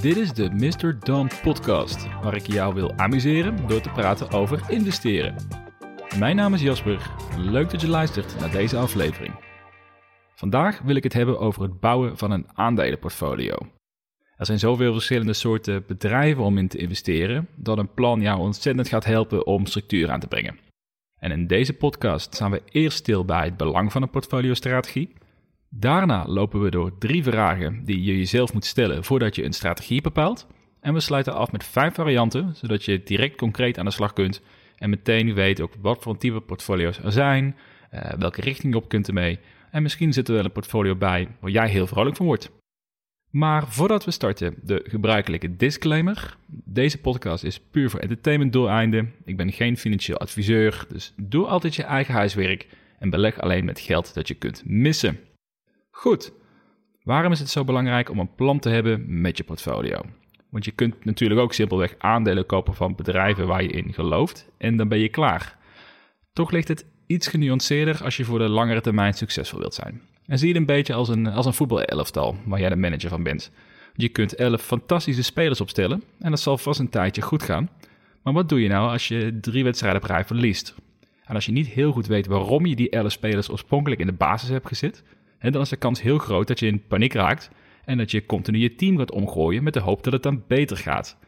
Dit is de Mr. Don podcast, waar ik jou wil amuseren door te praten over investeren. Mijn naam is Jasper, leuk dat je luistert naar deze aflevering. Vandaag wil ik het hebben over het bouwen van een aandelenportfolio. Er zijn zoveel verschillende soorten bedrijven om in te investeren dat een plan jou ontzettend gaat helpen om structuur aan te brengen. En in deze podcast staan we eerst stil bij het belang van een portfoliostrategie. Daarna lopen we door drie vragen die je jezelf moet stellen voordat je een strategie bepaalt. En we sluiten af met vijf varianten, zodat je direct concreet aan de slag kunt en meteen weet ook wat voor type portfolio's er zijn, uh, welke richting je op kunt ermee. En misschien zit er wel een portfolio bij waar jij heel vrolijk van wordt. Maar voordat we starten, de gebruikelijke disclaimer. Deze podcast is puur voor entertainment doeleinden. Ik ben geen financieel adviseur, dus doe altijd je eigen huiswerk en beleg alleen met geld dat je kunt missen. Goed, waarom is het zo belangrijk om een plan te hebben met je portfolio? Want je kunt natuurlijk ook simpelweg aandelen kopen van bedrijven waar je in gelooft en dan ben je klaar. Toch ligt het iets genuanceerder als je voor de langere termijn succesvol wilt zijn. En zie je het een beetje als een, als een voetbalelftal waar jij de manager van bent. Je kunt elf fantastische spelers opstellen en dat zal vast een tijdje goed gaan. Maar wat doe je nou als je drie wedstrijden per rij verliest? En als je niet heel goed weet waarom je die elf spelers oorspronkelijk in de basis hebt gezet, dan is de kans heel groot dat je in paniek raakt en dat je continu je team gaat omgooien met de hoop dat het dan beter gaat.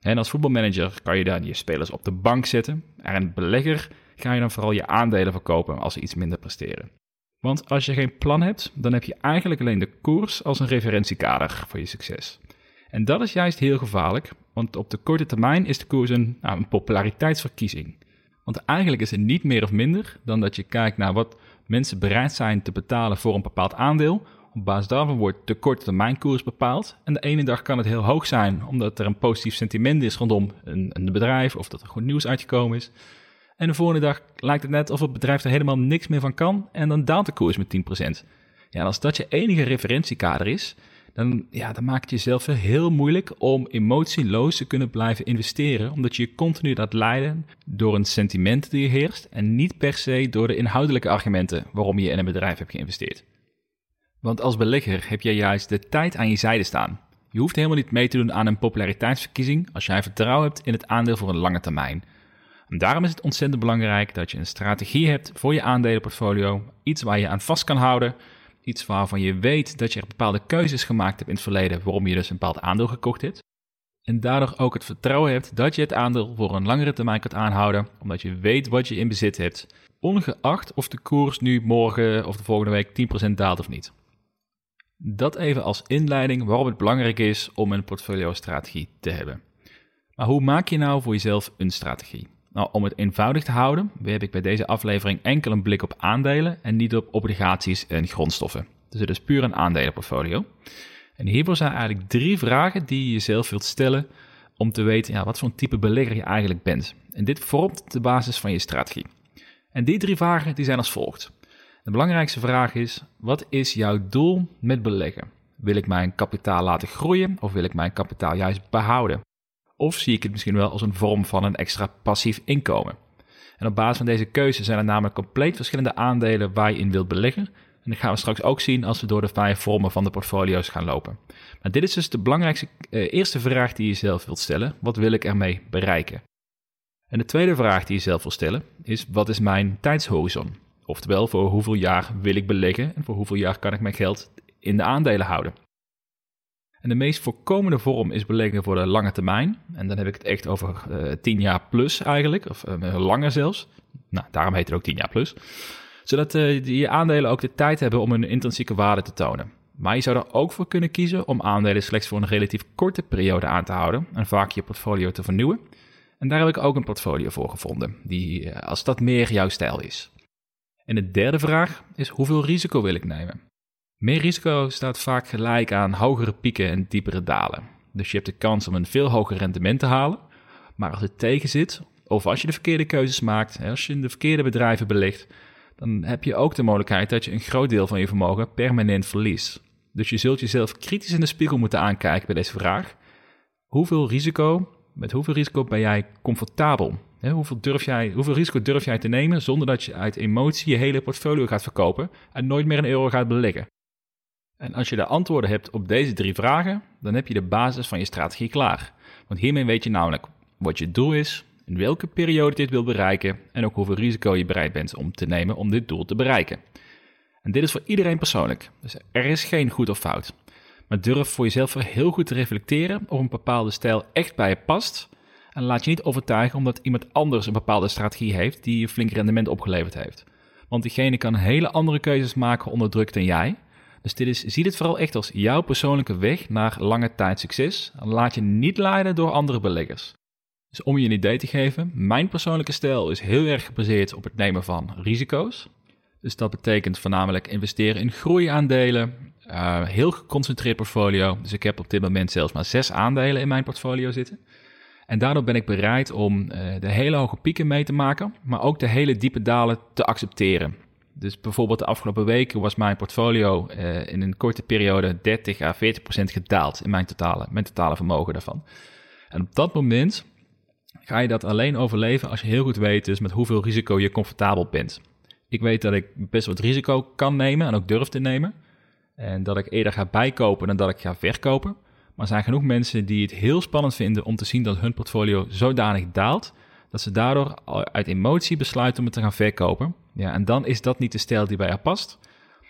En als voetbalmanager kan je dan je spelers op de bank zetten en belegger ga je dan vooral je aandelen verkopen als ze iets minder presteren. Want als je geen plan hebt, dan heb je eigenlijk alleen de koers als een referentiekader voor je succes. En dat is juist heel gevaarlijk, want op de korte termijn is de koers een, nou, een populariteitsverkiezing. Want eigenlijk is het niet meer of minder dan dat je kijkt naar wat mensen bereid zijn te betalen voor een bepaald aandeel. Op basis daarvan wordt de korte termijn koers bepaald. En de ene dag kan het heel hoog zijn, omdat er een positief sentiment is rondom een, een bedrijf of dat er goed nieuws uitgekomen is. En de volgende dag lijkt het net of het bedrijf er helemaal niks meer van kan en dan daalt de koers met 10%. Ja, als dat je enige referentiekader is, dan, ja, dan maakt het jezelf heel moeilijk om emotieloos te kunnen blijven investeren, omdat je je continu laat leiden door een sentiment die je heerst en niet per se door de inhoudelijke argumenten waarom je in een bedrijf hebt geïnvesteerd. Want als belegger heb je juist de tijd aan je zijde staan. Je hoeft helemaal niet mee te doen aan een populariteitsverkiezing als jij vertrouwen hebt in het aandeel voor een lange termijn. Daarom is het ontzettend belangrijk dat je een strategie hebt voor je aandelenportfolio, iets waar je aan vast kan houden, iets waarvan je weet dat je bepaalde keuzes gemaakt hebt in het verleden waarom je dus een bepaald aandeel gekocht hebt. En daardoor ook het vertrouwen hebt dat je het aandeel voor een langere termijn kunt aanhouden, omdat je weet wat je in bezit hebt, ongeacht of de koers nu morgen of de volgende week 10% daalt of niet. Dat even als inleiding waarom het belangrijk is om een portfolio-strategie te hebben. Maar hoe maak je nou voor jezelf een strategie? Nou, om het eenvoudig te houden, heb ik bij deze aflevering enkel een blik op aandelen en niet op obligaties en grondstoffen. Dus het is puur een aandelenportfolio. En hiervoor zijn eigenlijk drie vragen die je jezelf wilt stellen om te weten ja, wat voor een type belegger je eigenlijk bent. En dit vormt de basis van je strategie. En die drie vragen die zijn als volgt. De belangrijkste vraag is, wat is jouw doel met beleggen? Wil ik mijn kapitaal laten groeien of wil ik mijn kapitaal juist behouden? Of zie ik het misschien wel als een vorm van een extra passief inkomen? En op basis van deze keuze zijn er namelijk compleet verschillende aandelen waar je in wilt beleggen. En dat gaan we straks ook zien als we door de vijf vormen van de portfolio's gaan lopen. Maar dit is dus de belangrijkste eh, eerste vraag die je zelf wilt stellen. Wat wil ik ermee bereiken? En de tweede vraag die je zelf wilt stellen is: wat is mijn tijdshorizon? Oftewel, voor hoeveel jaar wil ik beleggen en voor hoeveel jaar kan ik mijn geld in de aandelen houden? En de meest voorkomende vorm is beleggen voor de lange termijn. En dan heb ik het echt over uh, eh, 10 jaar plus eigenlijk, of uh, langer zelfs. Nou, daarom heet het ook 10 jaar plus. Zodat uh, je aandelen ook de tijd hebben om hun intrinsieke waarde te tonen. Maar je zou er ook voor kunnen kiezen om aandelen slechts voor een relatief korte periode aan te houden en vaak je portfolio te vernieuwen. En daar heb ik ook een portfolio voor gevonden, die als dat meer jouw stijl is. En de derde vraag is hoeveel risico wil ik nemen? Meer risico staat vaak gelijk aan hogere pieken en diepere dalen. Dus je hebt de kans om een veel hoger rendement te halen. Maar als het tegen zit, of als je de verkeerde keuzes maakt, als je in de verkeerde bedrijven belegt, dan heb je ook de mogelijkheid dat je een groot deel van je vermogen permanent verliest. Dus je zult jezelf kritisch in de spiegel moeten aankijken bij deze vraag. Hoeveel risico, met hoeveel risico ben jij comfortabel? hoeveel, durf jij, hoeveel risico durf jij te nemen zonder dat je uit emotie je hele portfolio gaat verkopen en nooit meer een euro gaat beleggen? En als je de antwoorden hebt op deze drie vragen, dan heb je de basis van je strategie klaar. Want hiermee weet je namelijk wat je doel is, in welke periode dit wil bereiken en ook hoeveel risico je bereid bent om te nemen om dit doel te bereiken. En dit is voor iedereen persoonlijk, dus er is geen goed of fout. Maar durf voor jezelf heel goed te reflecteren of een bepaalde stijl echt bij je past. En laat je niet overtuigen omdat iemand anders een bepaalde strategie heeft die je flink rendement opgeleverd heeft. Want diegene kan hele andere keuzes maken onder druk dan jij. Dus dit is, zie dit vooral echt als jouw persoonlijke weg naar lange tijd succes. Laat je niet leiden door andere beleggers. Dus om je een idee te geven, mijn persoonlijke stijl is heel erg gebaseerd op het nemen van risico's. Dus dat betekent voornamelijk investeren in groeiaandelen, uh, heel geconcentreerd portfolio. Dus ik heb op dit moment zelfs maar zes aandelen in mijn portfolio zitten. En daardoor ben ik bereid om uh, de hele hoge pieken mee te maken, maar ook de hele diepe dalen te accepteren. Dus bijvoorbeeld de afgelopen weken was mijn portfolio uh, in een korte periode 30 à 40 procent gedaald in mijn totale, mijn totale vermogen daarvan. En op dat moment ga je dat alleen overleven als je heel goed weet dus met hoeveel risico je comfortabel bent. Ik weet dat ik best wat risico kan nemen en ook durf te nemen. En dat ik eerder ga bijkopen dan dat ik ga verkopen. Maar er zijn genoeg mensen die het heel spannend vinden om te zien dat hun portfolio zodanig daalt, dat ze daardoor uit emotie besluiten om het te gaan verkopen. Ja, en dan is dat niet de stijl die bij haar past.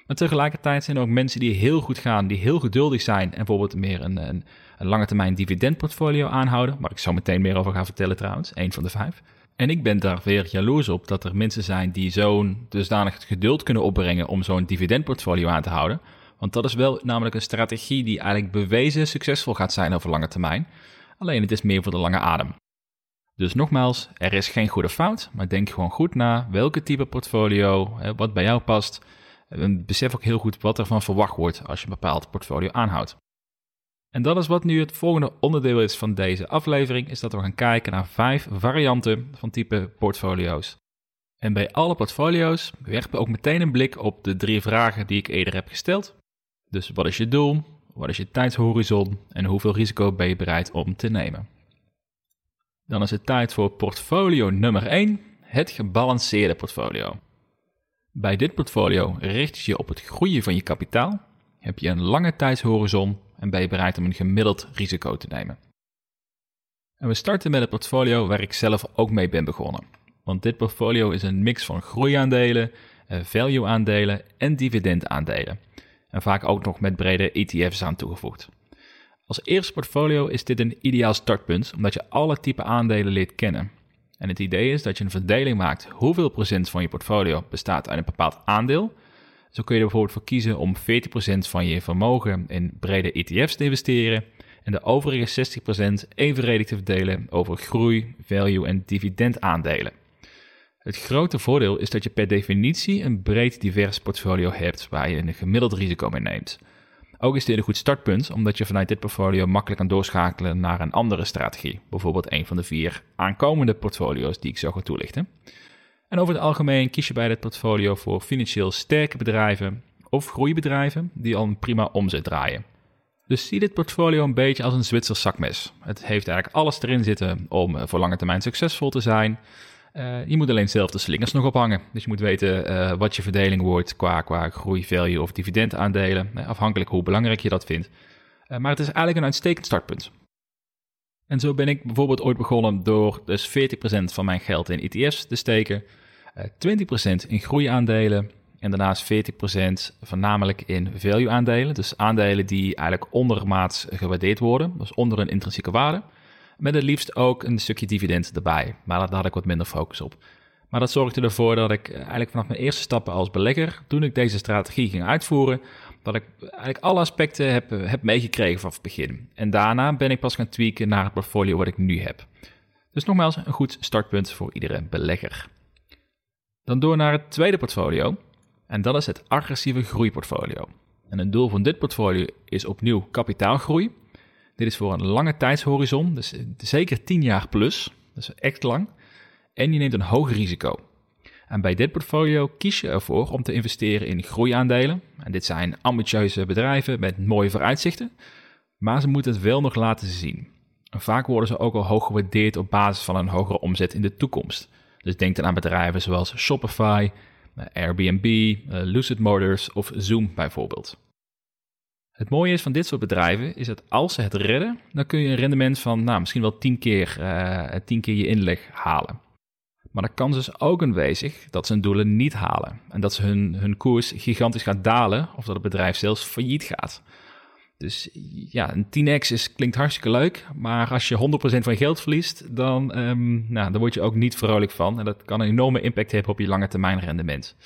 Maar tegelijkertijd zijn er ook mensen die heel goed gaan, die heel geduldig zijn en bijvoorbeeld meer een, een, een lange termijn dividendportfolio aanhouden, waar ik zo meteen meer over ga vertellen trouwens, één van de vijf. En ik ben daar weer jaloers op dat er mensen zijn die zo'n dusdanig geduld kunnen opbrengen om zo'n dividendportfolio aan te houden. Want dat is wel namelijk een strategie die eigenlijk bewezen succesvol gaat zijn over lange termijn. Alleen het is meer voor de lange adem. Dus nogmaals, er is geen goede fout, maar denk gewoon goed na welke type portfolio, wat bij jou past. En besef ook heel goed wat er van verwacht wordt als je een bepaald portfolio aanhoudt. En dat is wat nu het volgende onderdeel is van deze aflevering, is dat we gaan kijken naar vijf varianten van type portfolio's. En bij alle portfolio's werpen we ook meteen een blik op de drie vragen die ik eerder heb gesteld. Dus wat is je doel? Wat is je tijdshorizon? En hoeveel risico ben je bereid om te nemen? Dan is het tijd voor portfolio nummer 1, het gebalanceerde portfolio. Bij dit portfolio richt je je op het groeien van je kapitaal, heb je een lange tijdshorizon en ben je bereid om een gemiddeld risico te nemen. En we starten met het portfolio waar ik zelf ook mee ben begonnen. Want dit portfolio is een mix van groeiaandelen, eh, value-aandelen en dividendaandelen. En vaak ook nog met brede ETF's aan toegevoegd. Als eerste portfolio is dit een ideaal startpunt, omdat je alle type aandelen leert kennen. En het idee is dat je een verdeling maakt hoeveel procent van je portfolio bestaat uit een bepaald aandeel. Zo kun je er bijvoorbeeld voor kiezen om 40% van je vermogen in brede ETF's te investeren en de overige 60% evenredig te verdelen over groei, value en dividendaandelen. Het grote voordeel is dat je per definitie een breed divers portfolio hebt waar je een gemiddeld risico mee neemt. Ook is dit een goed startpunt, omdat je vanuit dit portfolio makkelijk kan doorschakelen naar een andere strategie. Bijvoorbeeld een van de vier aankomende portfolio's die ik zo ga toelichten. En over het algemeen kies je bij dit portfolio voor financieel sterke bedrijven of groeibedrijven die al een prima omzet draaien. Dus zie dit portfolio een beetje als een Zwitsers zakmes. Het heeft eigenlijk alles erin zitten om voor lange termijn succesvol te zijn. Uh, je moet alleen zelf de slingers nog ophangen. Dus je moet weten uh, wat je verdeling wordt qua, qua groei, value of dividendaandelen. Uh, afhankelijk hoe belangrijk je dat vindt. maar het is eigenlijk een uitstekend startpunt. En zo ben ik bijvoorbeeld ooit begonnen door dus 40% van mijn geld in ETF's te steken. 20% in groeiaandelen. En daarnaast 40% voornamelijk in value-aandelen. Dus aandelen die eigenlijk ondermaats gewaardeerd worden. Dus onder een intrinsieke waarde. Met het liefst ook een stukje dividend erbij. Maar daar had ik wat minder focus op. Maar dat zorgde ervoor dat ik eigenlijk vanaf mijn eerste stappen als belegger, toen ik deze strategie ging uitvoeren, dat ik eigenlijk alle aspecten heb, heb meegekregen vanaf het begin. En daarna ben ik pas gaan tweaken naar het portfolio wat ik nu heb. Dus nogmaals, een goed startpunt voor iedere belegger. Dan door naar het tweede portfolio. En dat is het agressieve groeiportfolio. En het doel van dit portfolio is opnieuw kapitaalgroei. Dit is voor een lange tijdshorizon, dus zeker 10 jaar plus. Dat is echt lang. En je neemt een hoog risico. En bij dit portfolio kies je ervoor om te investeren in groeiaandelen. En dit zijn ambitieuze bedrijven met mooie vooruitzichten, maar ze moeten het wel nog laten zien. En vaak worden ze ook al hoog gewaardeerd op basis van een hogere omzet in de toekomst. Dus denk dan aan bedrijven zoals Shopify, Airbnb, Lucid Motors of Zoom bijvoorbeeld. Het mooie is van dit soort bedrijven is dat als ze het redden, dan kun je een rendement van nou, misschien wel 10 keer, uh, 10 keer je inleg halen. Maar de kans is ook aanwezig dat ze hun doelen niet halen. En dat ze hun, hun koers gigantisch gaat dalen of dat het bedrijf zelfs failliet gaat. Dus ja, een 10x is, klinkt hartstikke leuk, maar als je 100% van je geld verliest, dan, um, nou, dan word je ook niet vrolijk van. En dat kan een enorme impact hebben op je lange termijn rendement.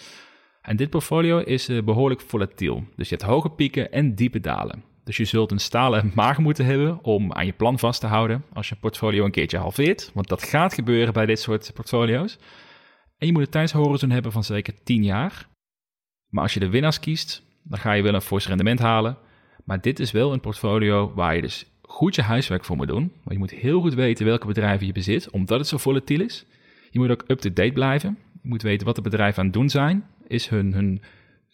En dit portfolio is uh, behoorlijk volatiel. Dus je hebt hoge pieken en diepe dalen. Dus je zult een stalen maag moeten hebben om aan je plan vast te houden als je portfolio een keertje halveert. Want dat gaat gebeuren bij dit soort portfolio's. En je moet een tijdshorizon hebben van zeker 10 jaar. Maar als je de winnaars kiest, dan ga je wel een fors rendement halen. Maar dit is wel een portfolio waar je dus goed je huiswerk voor moet doen. Maar je moet heel goed weten welke bedrijven je bezit, omdat het zo volatiel is. Je moet ook up-to-date blijven. Je moet weten wat de bedrijven aan het doen zijn. Is hun, hun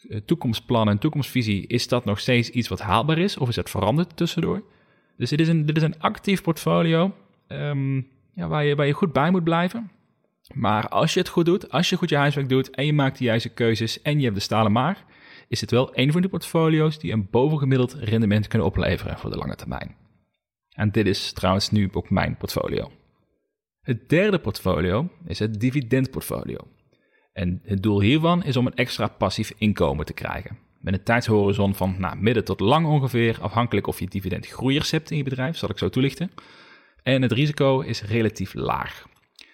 eh, toekomstplan en toekomstvisie, is dat nog steeds iets wat haalbaar is? Of is het veranderd tussendoor? Dus dit is een, dit is een actief portfolio ehm, ja, waar, je, waar je goed bij moet blijven. Maar als je het goed doet, als je goed je huiswerk doet en je maakt de juiste keuzes en je hebt de stalen maar, is het wel een van die portfolio's die een bovengemiddeld rendement kunnen opleveren voor de lange termijn. En dit is trouwens nu ook mijn portfolio. Het derde portfolio is het dividendportfolio. En het doel hiervan is om een extra passief inkomen te krijgen. Met een tijdshorizon van nou, midden tot lang ongeveer, afhankelijk of je dividendgroeiers hebt in je bedrijf, zal ik zo toelichten. En het risico is relatief laag.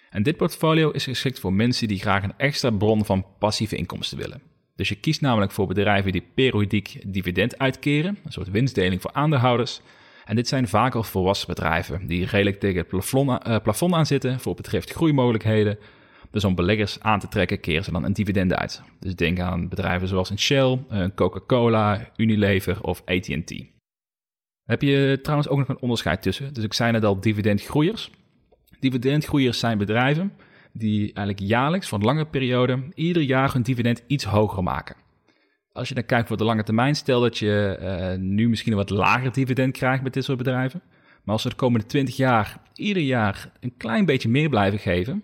En dit portfolio is geschikt voor mensen die graag een extra bron van passieve inkomsten willen. Dus je kiest namelijk voor bedrijven die periodiek dividend uitkeren, een soort winstdeling voor aandeelhouders. En dit zijn vaak al volwassen bedrijven die redelijk tegen het plafond, plafond aan zitten voor betreft groeimogelijkheden. Dus om beleggers aan te trekken, keren ze dan een dividend uit. Dus denk aan bedrijven zoals Shell, Coca-Cola, Unilever of AT&T. Heb je trouwens ook nog een onderscheid tussen. Dus ik zei net al dividendgroeiers. Dividendgroeiers zijn bedrijven die eigenlijk jaarlijks voor een lange periode ieder jaar hun dividend iets hoger maken. Als je dan kijkt voor de lange termijn, stel dat je uh, nu misschien een wat lager dividend krijgt met dit soort bedrijven. Maar als ze de komende 20 jaar ieder jaar een klein beetje meer blijven geven,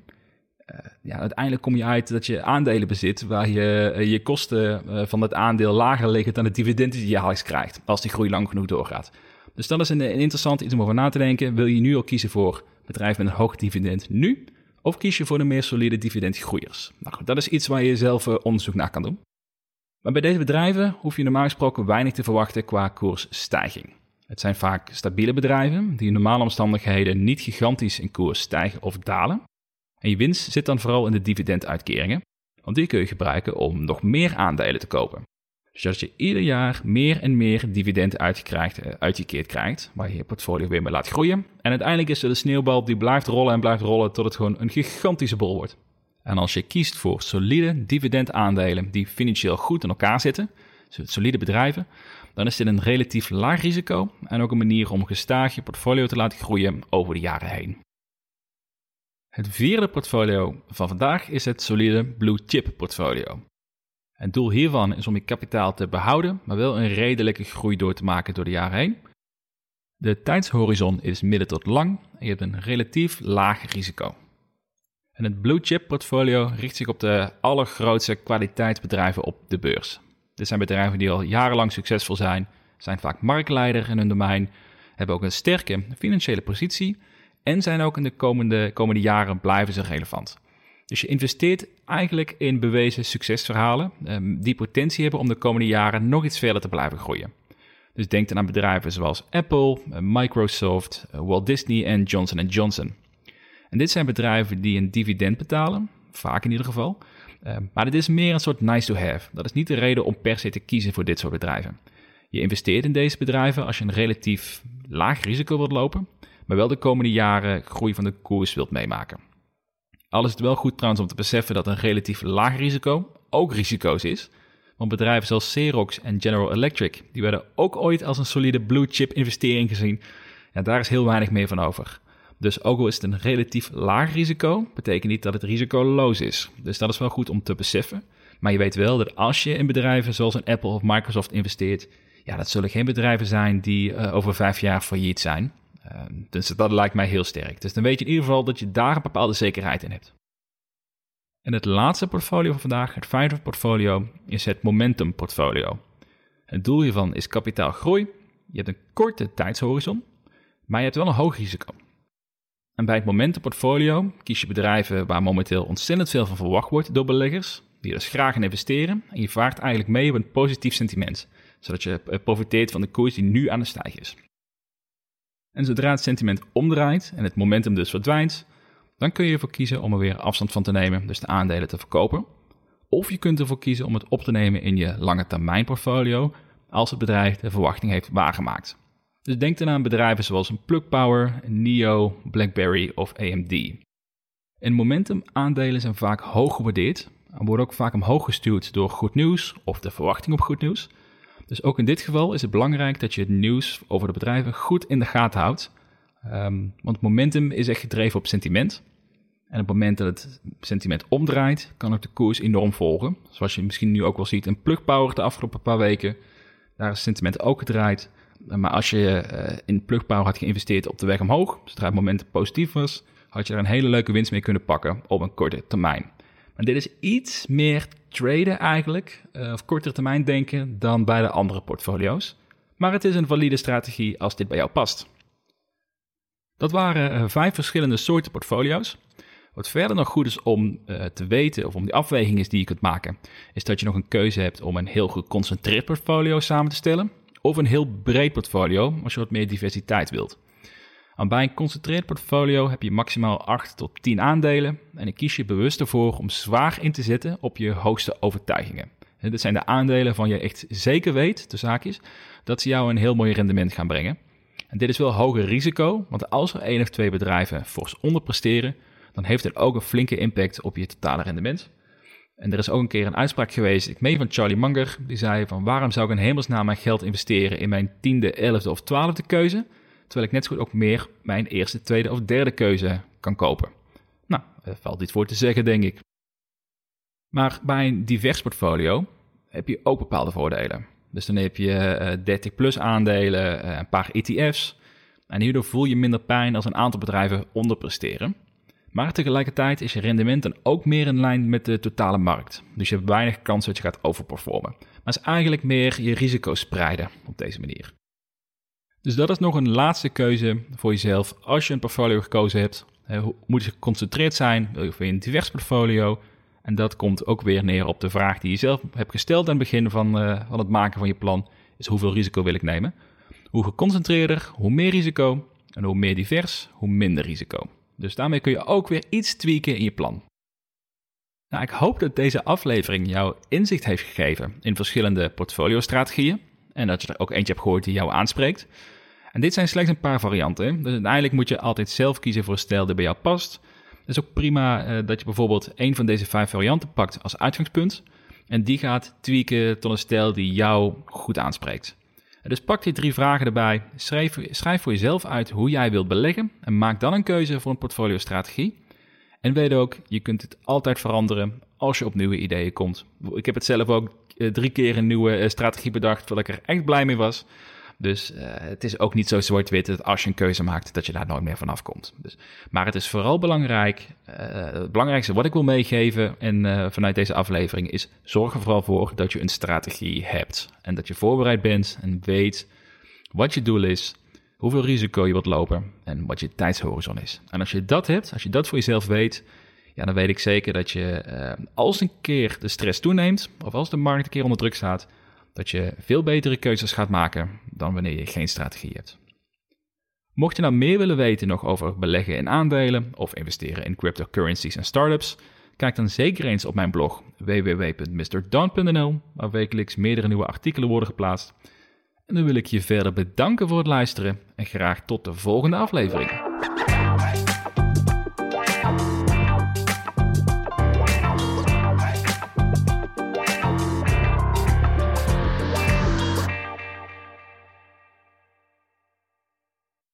ja, uiteindelijk kom je uit dat je aandelen bezit waar je uh, je kosten van het aandeel lager liggen dan het dividend die je jaarlijks krijgt, als die groei lang genoeg doorgaat. Dus dat is een, een interessant iets om over na te denken. Wil je nu al kiezen voor bedrijf met een hoog dividend nu? Of kies je voor de meer solide dividendgroeiers? Nou dat is iets waar je zelf onderzoek naar kan doen. Maar bij deze bedrijven hoef je normaal gesproken weinig te verwachten qua koersstijging. Het zijn vaak stabiele bedrijven die in normale omstandigheden niet gigantisch in koers stijgen of dalen. En je winst zit dan vooral in de dividenduitkeringen, want die kun je gebruiken om nog meer aandelen te kopen. Dus als je ieder jaar meer en meer dividend uh, uitgekeerd krijgt, waar je je portfolio weer mee laat groeien. En uiteindelijk is er de sneeuwbal die blijft rollen en blijft rollen tot het gewoon een gigantische bol wordt. En als je kiest voor solide dividendaandelen die financieel goed in elkaar zitten, dus solide bedrijven, dan is dit een relatief laag risico en ook een manier om gestaag je portfolio te laten groeien over de jaren heen. Het vierde portfolio van vandaag is het solide blue chip portfolio. Het doel hiervan is om je kapitaal te behouden, maar wel een redelijke groei door te maken door de jaren heen. De tijdshorizon is midden tot lang en je hebt een relatief laag risico. En het blue chip portfolio richt zich op de allergrootste kwaliteitsbedrijven op de beurs. Dit zijn bedrijven die al jarenlang succesvol zijn, zijn vaak marktleider in hun domein, hebben ook een sterke financiële positie en zijn ook in de komende, komende jaren blijven ze relevant. Dus je investeert eigenlijk in bewezen succesverhalen um, die potentie hebben om de komende jaren nog iets verder te blijven groeien. Dus denk dan aan bedrijven zoals Apple, eh, Microsoft, eh, Walt Disney en Johnson Johnson. En dit zijn bedrijven die een dividend betalen, vaak in ieder geval. Ehm, maar dit is meer een soort nice to have. Dat is niet de reden om per se te kiezen voor dit soort bedrijven. Je investeert in deze bedrijven als je een relatief laag risico wilt lopen, maar wel de komende jaren groei van de koers wilt meemaken. Al is het wel goed trouwens om te beseffen dat een relatief laag risico ook risico's is. Want bedrijven zoals Xerox en General Electric, die werden ook ooit als een solide blue chip investering gezien. Ja, daar is heel weinig meer van over. Dus ook al is het een relatief laag risico, betekent niet dat het risicoloos is. Dus dat is wel goed om te beseffen. Maar je weet wel dat als je in bedrijven zoals een Apple of Microsoft investeert, ja, dat zullen geen bedrijven zijn die uh, over vijf jaar failliet zijn. Ehm, dus dat lijkt mij heel sterk. Dus dan weet je in ieder geval dat je daar een bepaalde zekerheid in hebt. En het laatste portfolio van vandaag, het vijfde portfolio, is het momentum portfolio. Het doel hiervan is kapitaalgroei. Je hebt een korte tijdshorizon, maar je hebt wel een hoog risico. En bij het momentenportfolio kies je bedrijven waar momenteel ontzettend veel van verwacht wordt door beleggers, die dus graag in investeren en je vaart eigenlijk mee op een positief sentiment, zodat je eh, profiteert van de koers die nu aan de stijg is. En zodra het sentiment omdraait en het momentum dus verdwijnt, dan kun je ervoor kiezen om er weer afstand van te nemen, dus de aandelen te verkopen. Of je kunt ervoor kiezen om het op te nemen in je lange termijn portfolio als het bedrijf de verwachting heeft waargemaakt. Dus denk dan aan bedrijven zoals Plug Power, NIO, BlackBerry of AMD. En momentum aandelen zijn vaak hoog gewaardeerd en worden ook vaak omhoog gestuurd door goed nieuws of de verwachting op goed nieuws. Dus ook in dit geval is het belangrijk dat je het nieuws over de bedrijven goed in de gaten houdt. Um, want momentum is echt gedreven op sentiment. En op het moment dat het sentiment omdraait, kan ook de koers enorm volgen. Zoals je misschien nu ook wel ziet in Plug Power de afgelopen paar weken. Daar is sentiment ook gedraaid. Maar als je uh, in Plug Power had geïnvesteerd op de weg omhoog, zodra het momentum positief was, had je er een hele leuke winst mee kunnen pakken op een korte termijn. Maar dit is iets meer traden eigenlijk, uh, of kortere termijn denken, dan bij de andere portfolio's. Maar het is een valide strategie als dit bij jou past. Dat waren uh, vijf verschillende soorten portfolio's. Wat verder nog goed is om uh, te weten, of om die afwegingen die je kunt maken, is dat je nog een keuze hebt om een heel geconcentreerd portfolio samen te stellen, of een heel breed portfolio als je wat meer diversiteit wilt. En bij een concentreerd portfolio heb je maximaal 8 tot 10 aandelen en ik kies je bewust ervoor om zwaar in te zetten op je hoogste overtuigingen. En dit zijn de aandelen van je echt zeker weet, de zaakjes, dat ze jou een heel mooi rendement gaan brengen. En dit is wel hoger risico, want als er één of twee bedrijven fors onderpresteren, dan heeft het ook een flinke impact op je totale rendement. En er is ook een keer een uitspraak geweest, ik meen van Charlie Munger, die zei van waarom zou ik in hemelsnaam mijn geld investeren in mijn tiende, elfde of twaalfde keuze, terwijl ik net zo goed ook meer mijn eerste, tweede of derde keuze kan kopen. Nou, valt iets voor te zeggen, denk ik. Maar bij een divers portfolio heb je ook bepaalde voordelen. Dus dan heb je 30 eh, plus aandelen, eh, een paar ETF's. En hierdoor voel je minder pijn als een aantal bedrijven onderpresteren. Maar tegelijkertijd is je rendement dan ook meer in lijn met de totale markt. Dus je hebt weinig kans dat je gaat overperformen. Maar het is eigenlijk meer je risico spreiden op deze manier. Dus dat is nog een laatste keuze voor jezelf. Als je een portfolio gekozen hebt, moet je geconcentreerd zijn, wil je een divers portfolio. En dat komt ook weer neer op de vraag die je zelf hebt gesteld aan het begin van, uh, van het maken van je plan. Is hoeveel risico wil ik nemen? Hoe geconcentreerder, hoe meer risico. En hoe meer divers, hoe minder risico. Dus daarmee kun je ook weer iets tweaken in je plan. Nou, ik hoop dat deze aflevering jou inzicht heeft gegeven in verschillende portfolio-strategieën en dat je er ook eentje hebt gehoord die jou aanspreekt. En dit zijn slechts een paar varianten, dus uiteindelijk moet je altijd zelf kiezen voor een stijl die bij jou past. Het is ook prima uh, dat je bijvoorbeeld een van deze vijf varianten pakt als uitgangspunt en die gaat tweaken tot een stijl die jou goed aanspreekt. Dus pak die drie vragen erbij, schrijf, schrijf voor jezelf uit hoe jij wilt beleggen en maak dan een keuze voor een portfolio-strategie. En weet ook, je kunt het altijd veranderen als je op nieuwe ideeën komt. Ik heb het zelf ook eh, drie keer een nieuwe eh, strategie bedacht, waar ik er echt blij mee was. Dus uh, het is ook niet zo zwart-wit dat als je een keuze maakt, dat je daar nooit meer vanaf komt. Dus, maar het is vooral belangrijk, het belangrijkste wat ik wil meegeven en vanuit deze aflevering is, zorg er vooral voor dat je een strategie hebt. En dat je voorbereid bent en weet wat je doel is, hoeveel risico je wilt lopen en wat je tijdshorizon is. En als je dat hebt, als je dat voor jezelf weet, ja, dan weet ik zeker dat je als een keer de stress toeneemt, of als de markt een keer onder druk staat, dat je veel betere keuzes gaat maken dan wanneer je geen strategie hebt. Mocht je nou meer willen weten nog over beleggen in aandelen of investeren in cryptocurrencies en startups, kijk dan zeker eens op mijn blog www.mrdon.nl, waar wekelijks meerdere nieuwe artikelen worden geplaatst. En dan wil ik je verder bedanken voor het luisteren en graag tot de volgende aflevering.